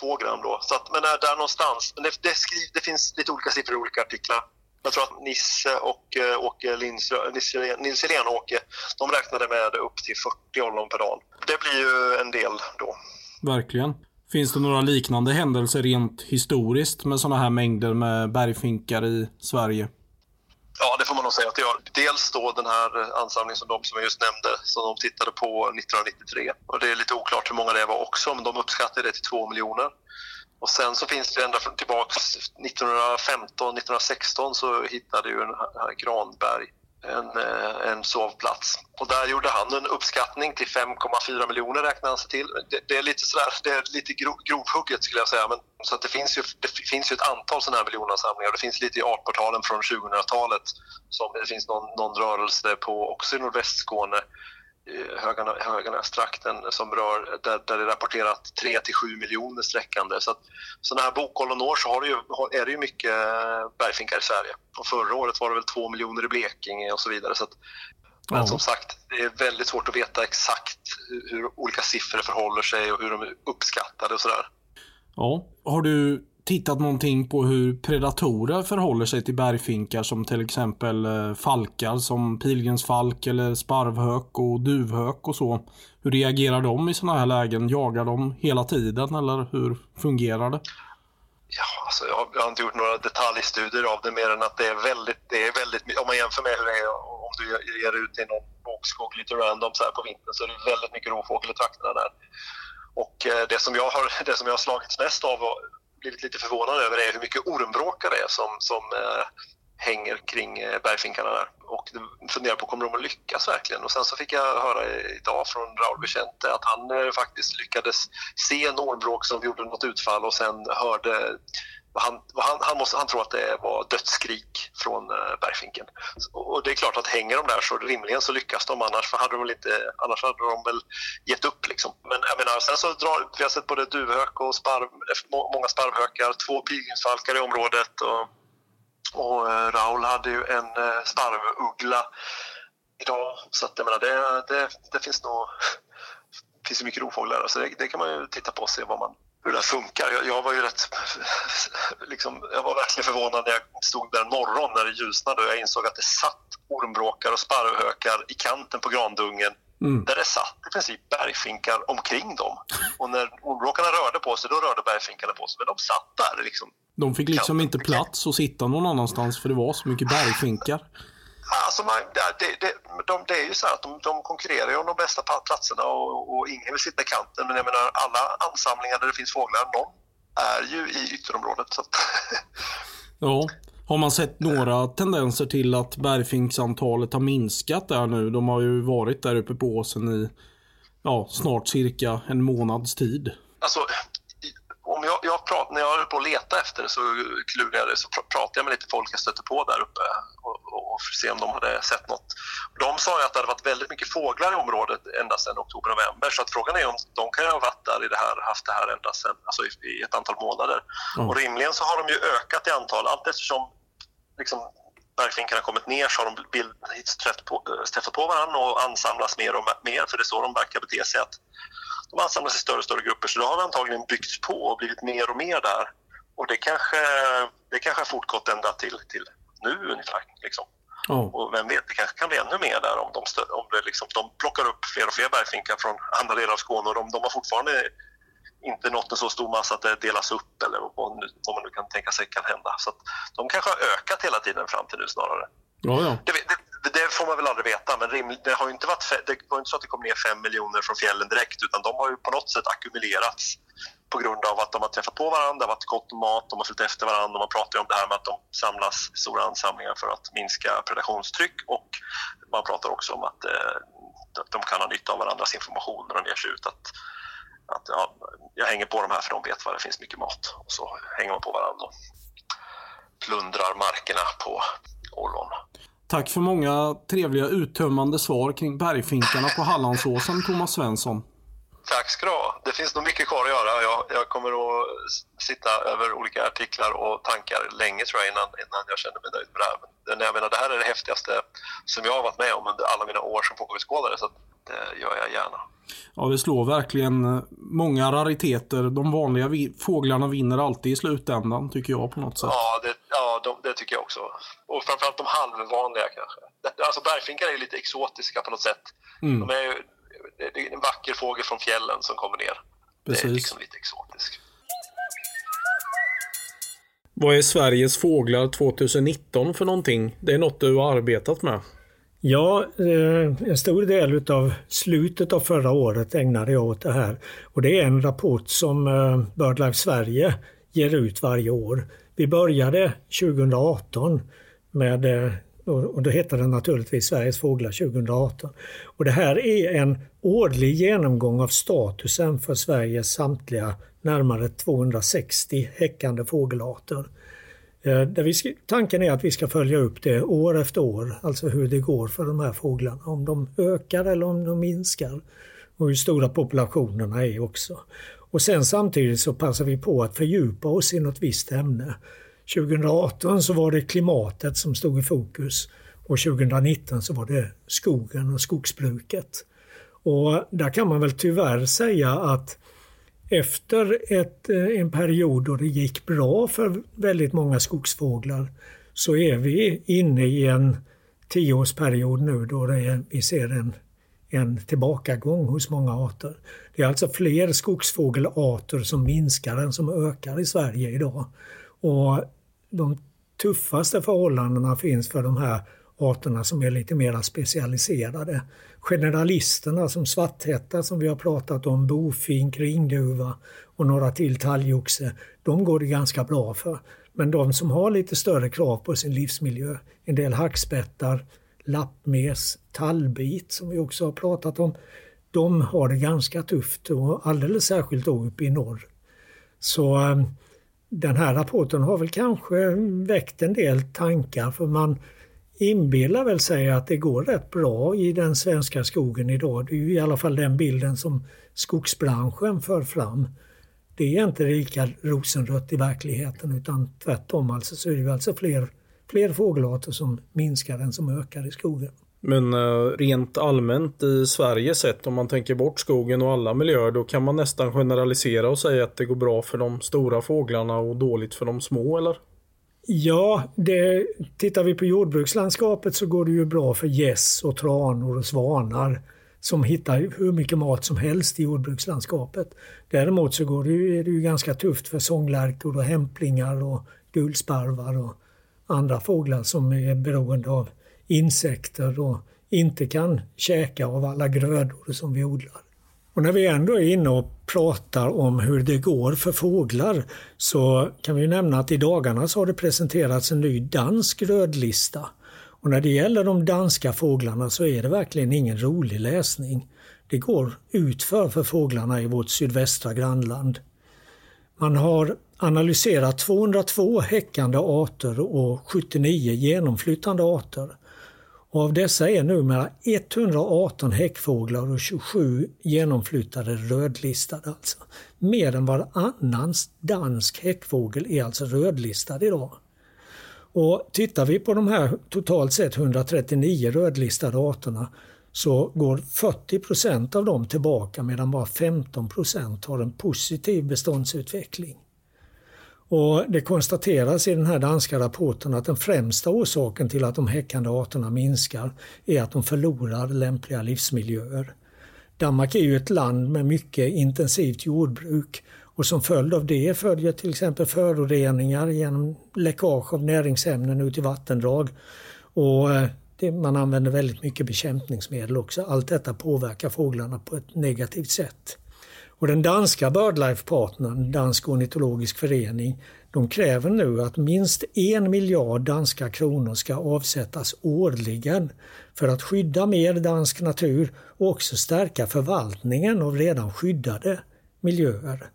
2 gram då. Så att, men där, där någonstans. Men det, det, skriv, det finns lite olika siffror i olika artiklar. Jag tror att Nisse och uh, Åke Nils Helén och Åke, de räknade med upp till 40 ollon per dag. Det blir ju en del då. Verkligen. Finns det några liknande händelser rent historiskt med sådana här mängder med bergfinkar i Sverige? Ja, det får man nog säga att det gör. Dels då den här ansamlingen som de som jag just nämnde, som de tittade på 1993. Och det är lite oklart hur många det var också, men de uppskattade det till 2 miljoner. Och sen så finns det ända tillbaks 1915, 1916 så hittade ju en Granberg en, eh, en sovplats. Och där gjorde han en uppskattning till 5,4 miljoner räknade han sig till. Det, det, är lite sådär, det är lite grov, grovhugget skulle jag säga. Men, så att det, finns ju, det finns ju ett antal sådana här miljonansamlingar. Det finns lite i artportalen från 2000-talet. Som det finns någon, någon rörelse på också i nordvästskåne Höganästrakten som rör, där, där det är rapporterat 3 till 7 miljoner sträckande. Så att, sådana här bokollon år så har det ju, är det ju mycket bergfinkar i Sverige. Och förra året var det väl 2 miljoner i Blekinge och så vidare. Så att, men som sagt, det är väldigt svårt att veta exakt hur, hur olika siffror förhåller sig och hur de är uppskattade och sådär. Ja, har du tittat någonting på hur predatorer förhåller sig till bergfinkar som till exempel eh, falkar som pilgrimsfalk eller sparvhök och duvhök och så. Hur reagerar de i sådana här lägen? Jagar de hela tiden eller hur fungerar det? Ja, alltså jag, jag, har inte gjort några detaljstudier av det mer än att det är väldigt, det är väldigt om man jämför med hur det är om du ger ut i någon bokskog lite random så här på vintern så är det väldigt mycket rovfågel i trakterna där. Och eh, det som jag har, [LAUGHS] det som jag har slagits mest av blivit lite förvånad över är hur mycket ormbråkar det är som, som eh, hänger kring eh, bergfinkarna där. och funderar på kommer de att lyckas verkligen. Och sen så fick jag höra idag från Raul Vicente att han eh, faktiskt lyckades se en ormbråk som gjorde något utfall och sen hörde han, han, han, måste, han tror att det var dödsskrik från eh, bergfinken. Och det är klart att hänger de där så rimligen så lyckas de annars, för hade de inte, annars hade de väl gett upp. Liksom. Men jag menar, sen så drar, vi har sett både duvhök och sparv, många sparvhökar, två pilgrimsfalkar i området. Och, och eh, Raul hade ju en eh, sparvuggla idag. Så att, jag menar, det, det, det finns nog det [LAUGHS] finns mycket rovfåglar, så det, det, kan man ju titta på och se vad man, hur det funkar. Jag, jag, var ju rätt, liksom, jag var verkligen förvånad när jag stod där en morgon när det ljusnade och jag insåg att det satt ormbråkar och sparvhökar i kanten på grandungen mm. där det satt i princip bergfinkar omkring dem. Och när ormbråkarna rörde på sig, då rörde bergfinkarna på sig. Men de satt där liksom. De fick liksom inte plats att sitta någon annanstans för det var så mycket bergfinkar. Alltså man, det, det, de, det är ju så att de, de konkurrerar ju om de bästa platserna och, och, ingen vill sitta i kanten. Men jag menar alla ansamlingar där det finns fåglar, någon är ju i ytterområdet. Så [LAUGHS] ja. Har man sett några tendenser till att bergfinksantalet har minskat där nu? De har ju varit där uppe på åsen i ja, snart cirka en månads tid. Alltså, om jag, jag prat, när jag höll på att leta efter det så klurade så pratade jag med lite folk jag stötte på där uppe och, och, och se om de hade sett något. De sa att det hade varit väldigt mycket fåglar i området ända sedan oktober-november så att frågan är om de kan ha varit där i det här, haft det här ända sedan, alltså i, i ett antal månader. Mm. Och rimligen så har de ju ökat i antal allt eftersom liksom, bergfinkarna kommit ner så har de bild, träffat, på, träffat på varandra och ansamlas mer och mer för det är så de verkar bete sig. Att de ansamlas i större och större grupper så då har vi antagligen byggts på och blivit mer och mer där. Och det kanske, det kanske har fortgått ända till, till nu ungefär. Liksom. Oh. Och vem vet, det kanske kan bli ännu mer där om de, om det liksom, de plockar upp fler och fler bergfinkar från andra delar av Skåne och de, de har fortfarande inte nått en så stor massa att det delas upp eller vad, vad man nu kan tänka sig kan hända. Så de kanske har ökat hela tiden fram till nu snarare. Ja, ja. Det, det, det får man väl aldrig veta, men rimligt, det har ju inte varit det var inte så att det kom ner fem miljoner från fjällen direkt utan de har ju på något sätt ackumulerats på grund av att de har träffat på varandra, det har varit gott om mat, de har följt efter varandra. Man pratar ju om det här med att de samlas i stora ansamlingar för att minska predationstryck och man pratar också om att eh, de kan ha nytta av varandras information när de ger sig ut. Att, att ja, jag hänger på de här för de vet var det finns mycket mat. Och så hänger man på varandra och plundrar markerna på Ålån. Tack för många trevliga uttömmande svar kring bergfinkarna på Hallandsåsen, Thomas Svensson. Tack ska du ha. Det finns nog mycket kvar att göra. Jag, jag, kommer att sitta över olika artiklar och tankar länge tror jag innan, innan jag känner mig nöjd med det här. Men jag menar, det här är det häftigaste som jag har varit med om under alla mina år som fågelskådare så det gör jag gärna. Ja, det slår verkligen eh, många rariteter. De vanliga fåglarna vinner alltid i slutändan, tycker jag på något sätt. Ja, det, ja de, det tycker jag också. Och framförallt de halvvanliga kanske. Alltså bergfinkar är lite exotiska på något sätt. Mm. De är, det är en vacker fågel från fjällen som kommer ner. Precis. Det är liksom lite exotiskt. Vad är Sveriges fåglar 2019 för någonting? Det är något du har arbetat med? Ja, eh, en stor del av slutet av förra året ägnade jag åt det här. Och det är en rapport som eh, BirdLife Sverige ger ut varje år. Vi började 2018 med, eh, och då heter den naturligtvis Sveriges fåglar 2018. Och det här är en årlig genomgång av statusen för Sveriges samtliga närmare 260 häckande fågelarter. Eh, där vi ska, tanken är att vi ska följa upp det år efter år, alltså hur det går för de här fåglarna. Om de ökar eller om de minskar. Och hur stora populationerna är också. Och sen samtidigt så passar vi på att fördjupa oss i något visst ämne. 2018 så var det klimatet som stod i fokus och 2019 så var det skogen och skogsbruket. Och där kan man väl tyvärr säga att efter ett, eh, en period då det gick bra för väldigt många skogsfåglar så är vi inne i en tioårsperiod nu då är, vi ser en, en tillbakagång hos många arter. Det är alltså fler skogsfågelarter som minskar än som ökar i Sverige idag. Och de tuffaste förhållandena finns för de här arterna som är lite mer specialiserade. Generalisterna som svarthätta som vi har pratat om, bofink, ringduva och några till talgoxe, de går det ganska bra för. Men de som har lite större krav på sin livsmiljö, en del hackspettar, lappmes, tallbit som vi också har pratat om. De har det ganska tufft och alldeles särskilt då uppe i norr. Så ehm, den här rapporten har väl kanske väckt en del tankar för man inbillar väl sig att det går rätt bra i den svenska skogen idag. Det är ju i alla fall den bilden som skogsbranschen för fram. Det är inte lika rosenrött i verkligheten utan tvärtom alltså så är det alltså fler, fler fågelarter som minskar än som ökar i skogen. Men eh, rent allmänt i Sverige sett om man tänker bort skogen och alla miljöer då kan man nästan generalisera och säga att det går bra för de stora fåglarna och dåligt för de små eller? Ja, det, tittar vi på jordbrukslandskapet så går det ju bra för gäss och tranor och svanar som hittar hur mycket mat som helst i jordbrukslandskapet. Däremot så går det ju, är det ju ganska tufft för sånglärkor och hämplingar och gulsparvar och andra fåglar som är beroende av insekter och inte kan käka av alla grödor som vi odlar. Och när vi ändå är inne och pratar om hur det går för fåglar så kan vi nämna att i dagarna så har det presenterats en ny dansk rödlista. Och när det gäller de danska fåglarna så är det verkligen ingen rolig läsning. Det går utför för fåglarna i vårt sydvästra grannland. Man har analyserat 202 häckande arter och 79 genomflyttande arter. Och av dessa är numera 118 häckfåglar och 27 genomflyttade rödlistade. Alltså. Mer än varannan dansk häckfågel är alltså rödlistad idag. Och tittar vi på de här totalt sett 139 rödlistade arterna så går 40% av dem tillbaka medan bara 15% har en positiv beståndsutveckling. Och det konstateras i den här danska rapporten att den främsta orsaken till att de häckande arterna minskar är att de förlorar lämpliga livsmiljöer. Danmark är ju ett land med mycket intensivt jordbruk och som följd av det följer till exempel föroreningar genom läckage av näringsämnen ut i vattendrag. Och eh, det, man använder väldigt mycket bekämpningsmedel också. Allt detta påverkar fåglarna på ett negativt sätt. Och den danska BirdLife-partnern, Dansk ornitologisk förening, de kräver nu att minst en miljard danska kronor ska avsättas årligen för att skydda mer dansk natur och också stärka förvaltningen av redan skyddade miljöer.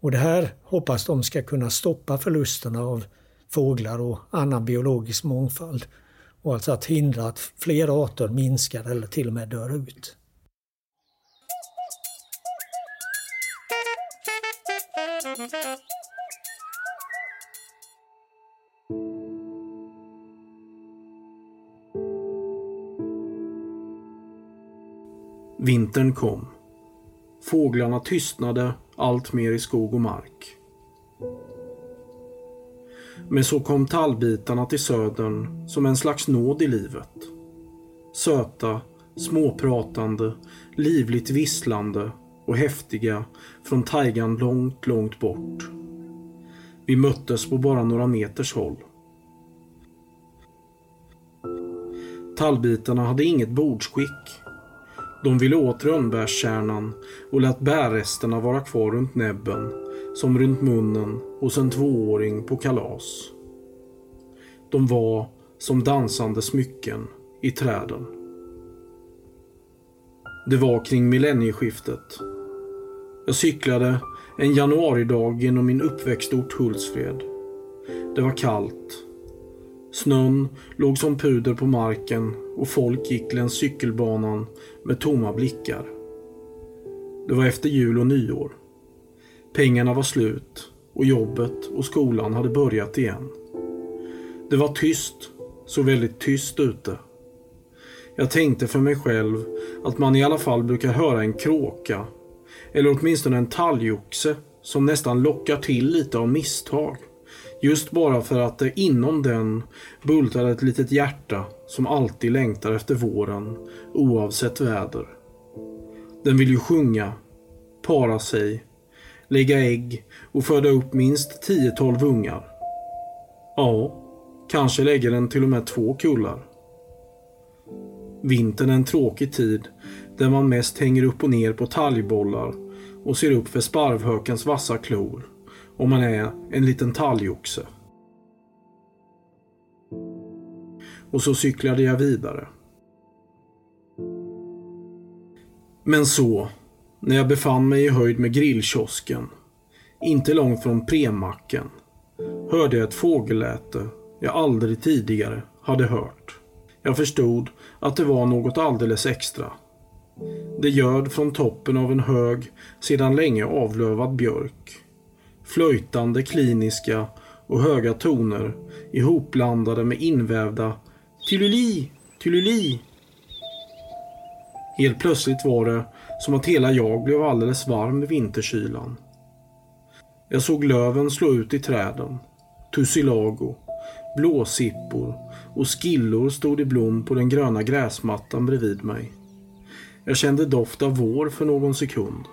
Och det här hoppas de ska kunna stoppa förlusterna av fåglar och annan biologisk mångfald och alltså att hindra att fler arter minskar eller till och med dör ut. Vintern kom. Fåglarna tystnade allt mer i skog och mark. Men så kom tallbitarna till södern som en slags nåd i livet. Söta, småpratande, livligt visslande och häftiga från taigan långt, långt bort. Vi möttes på bara några meters håll. Tallbitarna hade inget bordsskick de ville åt rönnbärskärnan och lät bärresterna vara kvar runt näbben som runt munnen hos en tvååring på kalas. De var som dansande smycken i träden. Det var kring millennieskiftet. Jag cyklade en januaridag genom min uppväxtort Hultsfred. Det var kallt. Snön låg som puder på marken och folk gick längs cykelbanan med tomma blickar. Det var efter jul och nyår. Pengarna var slut och jobbet och skolan hade börjat igen. Det var tyst, så väldigt tyst ute. Jag tänkte för mig själv att man i alla fall brukar höra en kråka eller åtminstone en talgoxe som nästan lockar till lite av misstag. Just bara för att det inom den bultar ett litet hjärta som alltid längtar efter våren oavsett väder. Den vill ju sjunga, para sig, lägga ägg och föda upp minst 10-12 ungar. Ja, kanske lägger den till och med två kullar. Vintern är en tråkig tid där man mest hänger upp och ner på talgbollar och ser upp för sparvhökens vassa klor om man är en liten talgoxe. Och så cyklade jag vidare. Men så, när jag befann mig i höjd med grillkiosken, inte långt från premacken, hörde jag ett fågelläte jag aldrig tidigare hade hört. Jag förstod att det var något alldeles extra det ljöd från toppen av en hög, sedan länge avlövad björk. Flöjtande kliniska och höga toner ihopblandade med invävda Tyluli, tyluli. Helt plötsligt var det som att hela jag blev alldeles varm i vinterkylan. Jag såg löven slå ut i träden. Tussilago, blåsippor och skillor stod i blom på den gröna gräsmattan bredvid mig. Jag kände doft av vår för någon sekund.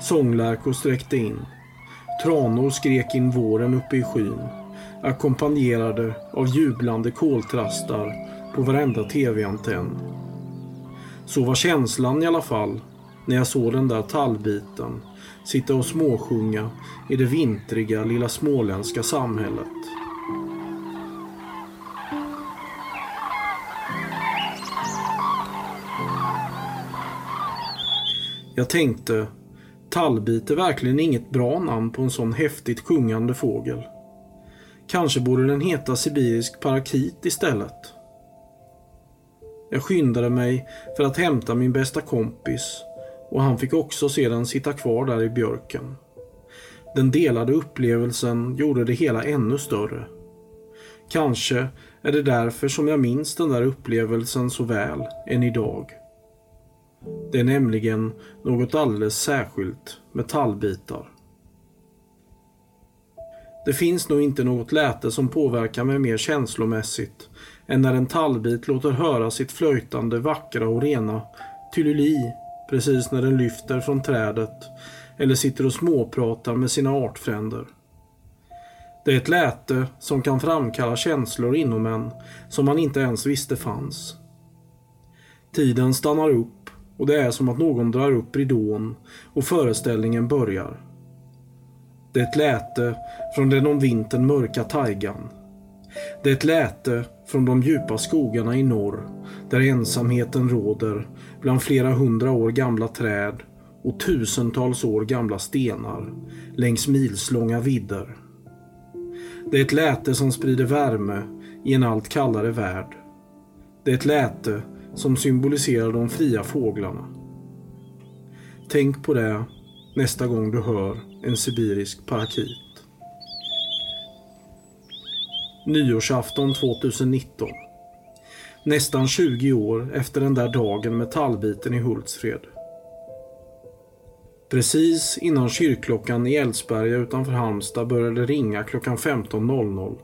Sånglärkor sträckte in. Tranor skrek in våren uppe i skyn ackompanjerade av jublande koltrastar på varenda tv-antenn. Så var känslan i alla fall när jag såg den där tallbiten sitta och småsjunga i det vintriga lilla småländska samhället. Jag tänkte, tallbit är verkligen inget bra namn på en sån häftigt sjungande fågel. Kanske borde den heta sibirisk parakit istället. Jag skyndade mig för att hämta min bästa kompis och han fick också sedan sitta kvar där i björken. Den delade upplevelsen gjorde det hela ännu större. Kanske är det därför som jag minns den där upplevelsen så väl än idag. Det är nämligen något alldeles särskilt med tallbitar. Det finns nog inte något läte som påverkar mig mer känslomässigt än när en tallbit låter höra sitt flöjtande vackra och rena tyllyli precis när den lyfter från trädet eller sitter och småpratar med sina artfränder. Det är ett läte som kan framkalla känslor inom en som man inte ens visste fanns. Tiden stannar upp och det är som att någon drar upp ridån och föreställningen börjar. Det är ett läte från den om vintern mörka taigan. Det är ett läte från de djupa skogarna i norr där ensamheten råder bland flera hundra år gamla träd och tusentals år gamla stenar längs milslånga vidder. Det är ett läte som sprider värme i en allt kallare värld. Det är ett läte som symboliserar de fria fåglarna. Tänk på det nästa gång du hör en sibirisk parakit. Nyårsafton 2019. Nästan 20 år efter den där dagen med tallbiten i Hultsfred. Precis innan kyrkklockan i Eldsberga utanför Halmstad började ringa klockan 15.00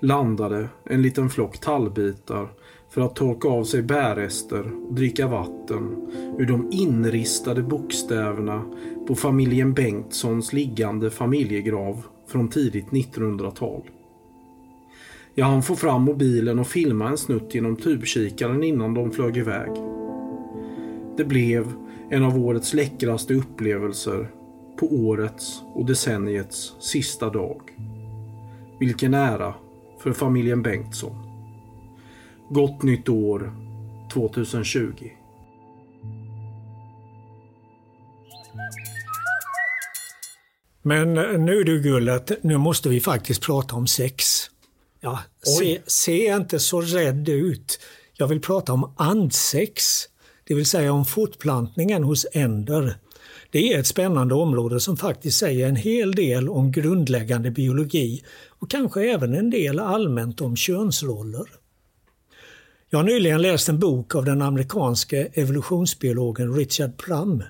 landade en liten flock tallbitar för att torka av sig bärrester och dricka vatten ur de inristade bokstäverna på familjen Bengtssons liggande familjegrav från tidigt 1900-tal. Jag hann få fram mobilen och filma en snutt genom tubkikaren innan de flög iväg. Det blev en av årets läckraste upplevelser på årets och decenniets sista dag. Vilken ära för familjen Bengtsson. Gott nytt år 2020. Men nu du Gullet, nu måste vi faktiskt prata om sex. Ja, se, se inte så rädd ut. Jag vill prata om andsex, det vill säga om fortplantningen hos änder. Det är ett spännande område som faktiskt säger en hel del om grundläggande biologi och kanske även en del allmänt om könsroller. Jag har nyligen läst en bok av den amerikanske evolutionsbiologen Richard Plum.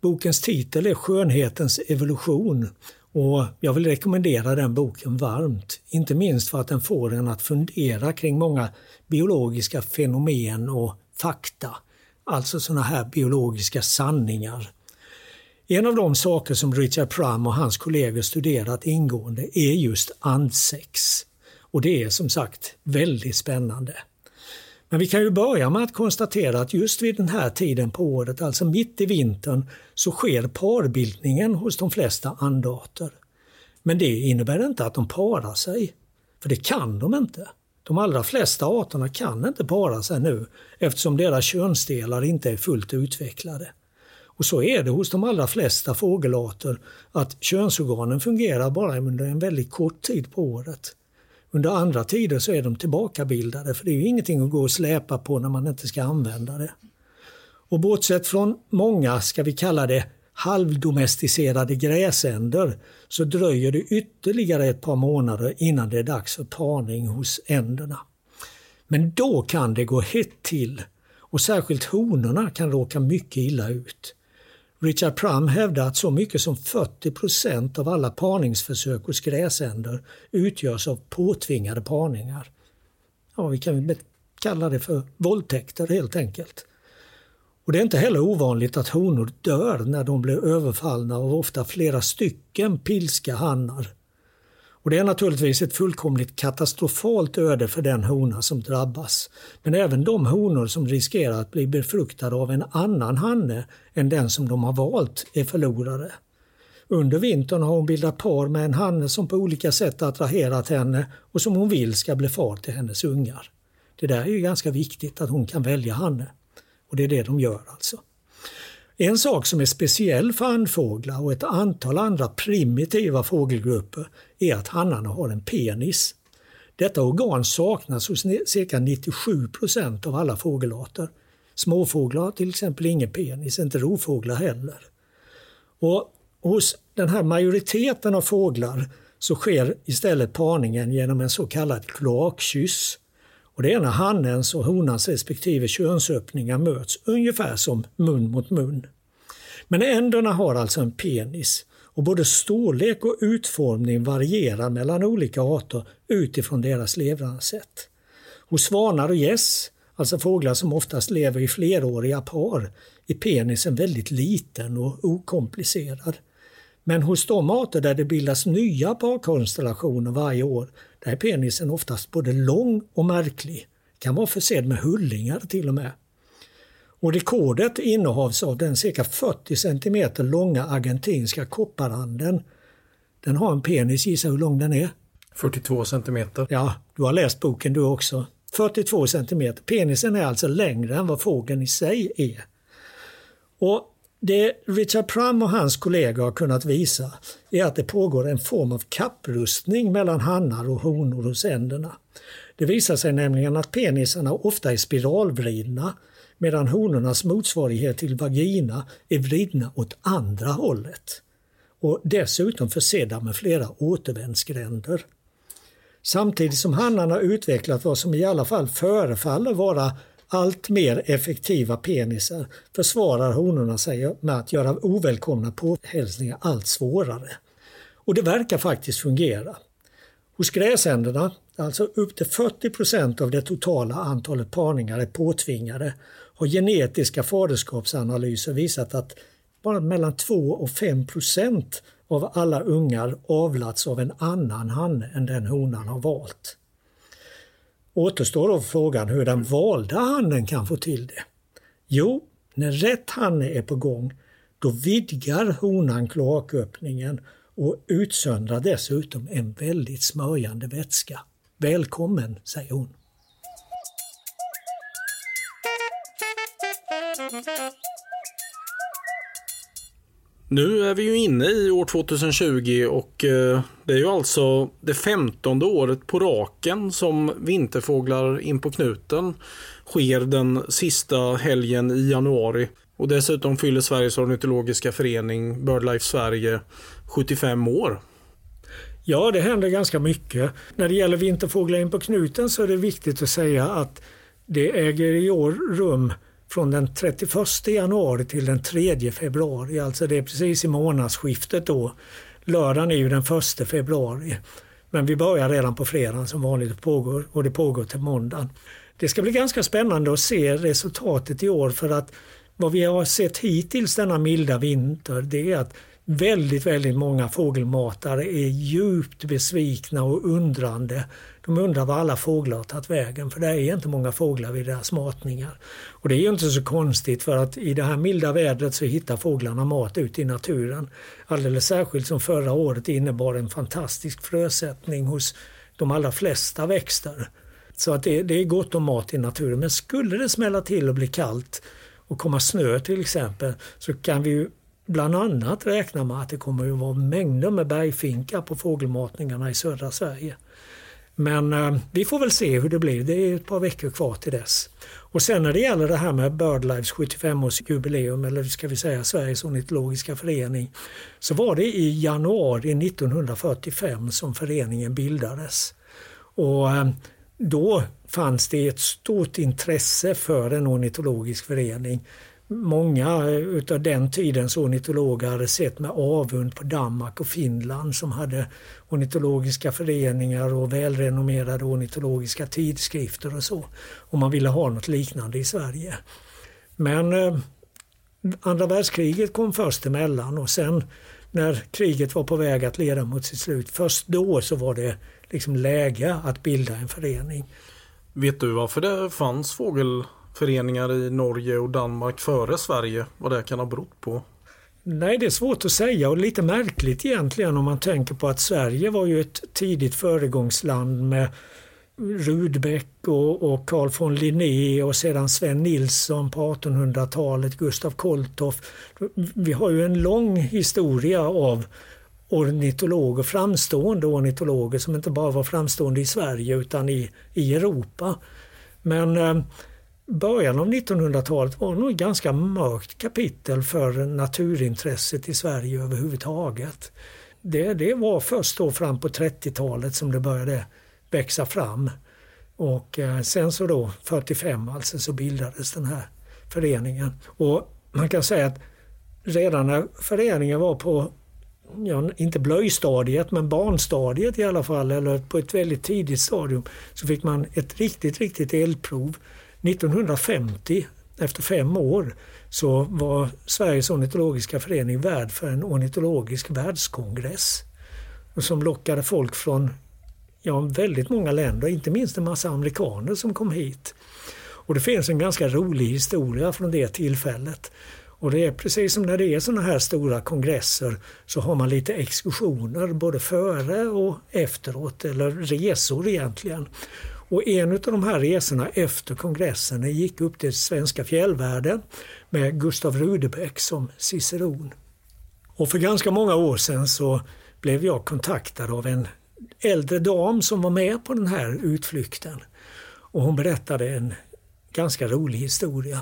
Bokens titel är Skönhetens evolution och jag vill rekommendera den boken varmt. Inte minst för att den får en att fundera kring många biologiska fenomen och fakta. Alltså sådana här biologiska sanningar. En av de saker som Richard Plum och hans kollegor studerat ingående är just andsex. Och det är som sagt väldigt spännande. Men vi kan ju börja med att konstatera att just vid den här tiden på året, alltså mitt i vintern, så sker parbildningen hos de flesta andarter. Men det innebär inte att de parar sig. För det kan de inte. De allra flesta arterna kan inte para sig nu eftersom deras könsdelar inte är fullt utvecklade. Och så är det hos de allra flesta fågelarter att könsorganen fungerar bara under en väldigt kort tid på året. Under andra tider så är de tillbakabildade för det är ju ingenting att gå och släpa på när man inte ska använda det. Och bortsett från många, ska vi kalla det, halvdomesticerade gräsänder så dröjer det ytterligare ett par månader innan det är dags för parning hos änderna. Men då kan det gå hett till och särskilt honorna kan råka mycket illa ut. Richard Prum hävdar att så mycket som 40 procent av alla parningsförsök hos gräsänder utgörs av påtvingade parningar. Ja, vi kan kalla det för våldtäkter helt enkelt. Och Det är inte heller ovanligt att honor dör när de blir överfallna av ofta flera stycken pilska hannar. Och Det är naturligtvis ett fullkomligt katastrofalt öde för den hona som drabbas. Men även de honor som riskerar att bli befruktade av en annan hanne än den som de har valt är förlorare. Under vintern har hon bildat par med en hanne som på olika sätt attraherat henne och som hon vill ska bli far till hennes ungar. Det där är ju ganska viktigt att hon kan välja hanne. Och det är det de gör alltså. En sak som är speciell för andfåglar och ett antal andra primitiva fågelgrupper är att hannarna har en penis. Detta organ saknas hos cirka 97 procent av alla fågelarter. Småfåglar har till exempel ingen penis, inte rovfåglar heller. Och hos den här majoriteten av fåglar så sker istället parningen genom en så kallad kloakkyss. Och det är när hannens och honans respektive könsöppningar möts ungefär som mun mot mun. Men änderna har alltså en penis och både storlek och utformning varierar mellan olika arter utifrån deras levnadssätt. Hos svanar och gäss, alltså fåglar som oftast lever i fleråriga par, är penisen väldigt liten och okomplicerad. Men hos de arter där det bildas nya parkonstellationer varje år, där är penisen oftast både lång och märklig. Kan vara försedd med hullingar till och med. Och rekordet innehas av den cirka 40 cm långa argentinska kopparanden. Den har en penis, gissa hur lång den är? 42 cm. Ja, du har läst boken du också. 42 cm. Penisen är alltså längre än vad fågeln i sig är. Och det Richard Prum och hans kollegor har kunnat visa är att det pågår en form av kapprustning mellan hannar och honor hos änderna. Det visar sig nämligen att penisarna ofta är spiralvridna medan honornas motsvarighet till vagina är vridna åt andra hållet och dessutom försedda med flera återvändsgränder. Samtidigt som hannarna utvecklat vad som i alla fall förefaller vara allt mer effektiva penisar försvarar honorna sig med att göra ovälkomna påhälsningar allt svårare. Och det verkar faktiskt fungera. Hos gräsänderna, alltså upp till 40 procent av det totala antalet parningar är påtvingade, har genetiska faderskapsanalyser visat att bara mellan 2 och 5 procent av alla ungar avlats av en annan hanne än den honan har valt. Återstår då frågan hur den valda hannen kan få till det. Jo, när rätt hanne är på gång då vidgar honan kloaköppningen och utsöndrar dessutom en väldigt smörjande vätska. Välkommen, säger hon. Nu är vi ju inne i år 2020 och eh, det är ju alltså det femtonde året på raken som vinterfåglar in på knuten sker den sista helgen i januari. Och dessutom fyller Sveriges ornitologiska förening BirdLife Sverige 75 år. Ja, det händer ganska mycket. När det gäller vinterfåglar in på knuten så är det viktigt att säga att det äger i år rum från den 31 januari till den 3 februari. Alltså det är precis i månadsskiftet då. Lördagen är ju den 1 februari. Men vi börjar redan på fredagen som vanligt pågår, och det pågår till måndagen. Det ska bli ganska spännande att se resultatet i år för att vad vi har sett hittills denna milda vinter det är att väldigt, väldigt många fågelmatare är djupt besvikna och undrande. De undrar var alla fåglar har tagit vägen för det är inte många fåglar vid deras matningar. Och det är ju inte så konstigt för att i det här milda vädret så hittar fåglarna mat ute i naturen. Alldeles särskilt som förra året innebar en fantastisk frösättning hos de allra flesta växter. Så att det, det är gott om mat i naturen. Men skulle det smälla till och bli kallt och komma snö till exempel så kan vi ju bland annat räknar med att det kommer att vara mängder med bergfinkar på fågelmatningarna i södra Sverige. Men eh, vi får väl se hur det blir. Det är ett par veckor kvar till dess. Och sen när det gäller det här med BirdLives 75-årsjubileum, eller ska vi säga Sveriges ornitologiska förening, så var det i januari 1945 som föreningen bildades. Och eh, då fanns det ett stort intresse för en ornitologisk förening många utav den tidens ornitologer hade sett med avund på Danmark och Finland som hade ornitologiska föreningar och välrenommerade ornitologiska tidskrifter och så. Och man ville ha något liknande i Sverige. Men eh, andra världskriget kom först emellan och sen när kriget var på väg att leda mot sitt slut, först då så var det liksom läge att bilda en förening. Vet du varför det fanns fågel föreningar i Norge och Danmark före Sverige. Vad det kan ha berott på? Nej, det är svårt att säga och lite märkligt egentligen om man tänker på att Sverige var ju ett tidigt föregångsland med Rudbeck och, och Carl von Linné och sedan Sven Nilsson på 1800-talet, Gustav Kolthoff. Vi har ju en lång historia av ornitologer, framstående ornitologer som inte bara var framstående i Sverige utan i, i Europa. Men eh, början av 1900-talet var nog ett ganska mörkt kapitel för naturintresset i Sverige överhuvudtaget. Det, det var först då fram på 30-talet som det började växa fram. Och eh, sen så då 45 alltså så bildades den här föreningen. Och man kan säga att redan när föreningen var på, ja, inte blöjstadiet men barnstadiet i alla fall, eller på ett väldigt tidigt stadium, så fick man ett riktigt, riktigt eldprov 1950, efter fem år, så var Sveriges ornitologiska förening värd för en ornitologisk världskongress som lockade folk från ja, väldigt många länder, inte minst en massa amerikaner som kom hit. Och det finns en ganska rolig historia från det tillfället. Och det är precis som när det är sådana här stora kongresser så har man lite exkursioner både före och efteråt, eller resor egentligen. Och en av de här resorna efter kongressen gick upp till svenska fjällvärlden med Gustav Rudebeck som ciceron. Och för ganska många år sedan så blev jag kontaktad av en äldre dam som var med på den här utflykten. Och hon berättade en ganska rolig historia.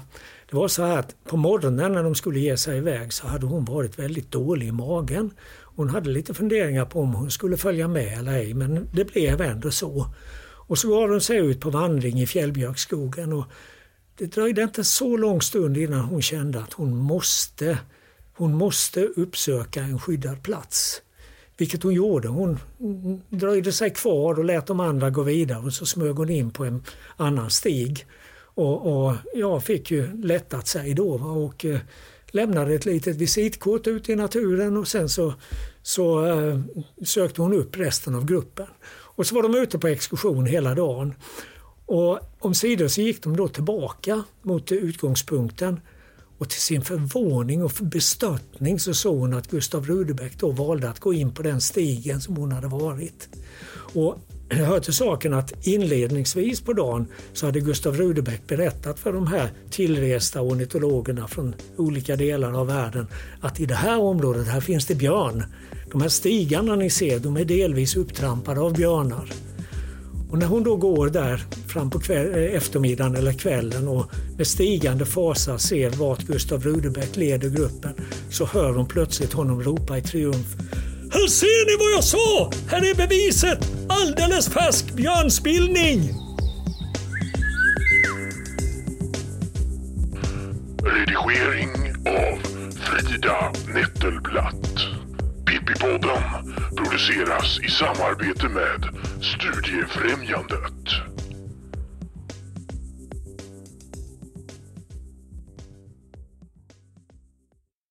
Det var så här att på morgonen när de skulle ge sig iväg så hade hon varit väldigt dålig i magen. Hon hade lite funderingar på om hon skulle följa med eller ej men det blev ändå så. Och så gav de sig ut på vandring i fjällbjörksskogen. Och det dröjde inte så lång stund innan hon kände att hon måste, hon måste uppsöka en skyddad plats. Vilket hon gjorde. Hon dröjde sig kvar och lät de andra gå vidare och så smög hon in på en annan stig. Och, och jag fick ju lättat sig då och eh, lämnade ett litet visitkort ute i naturen och sen så, så eh, sökte hon upp resten av gruppen. Och så var de ute på exkursion hela dagen. Och omsider så gick de då tillbaka mot utgångspunkten och till sin förvåning och bestörtning så såg hon att Gustav Rudebeck då valde att gå in på den stigen som hon hade varit. Och det hör till saken att inledningsvis på dagen så hade Gustav Rudebeck berättat för de här tillresta ornitologerna från olika delar av världen att i det här området här finns det björn. De här stigarna ni ser, de är delvis upptrampade av björnar. Och när hon då går där fram på kväll, eh, eftermiddagen eller kvällen och med stigande fasa ser vart Gustav Rudebeck leder gruppen så hör hon plötsligt honom ropa i triumf. Här ser ni vad jag sa! Här är beviset! Alldeles färsk björnspillning! Redigering av Frida Nettelblatt. Pippipodden produceras i samarbete med Studiefrämjandet.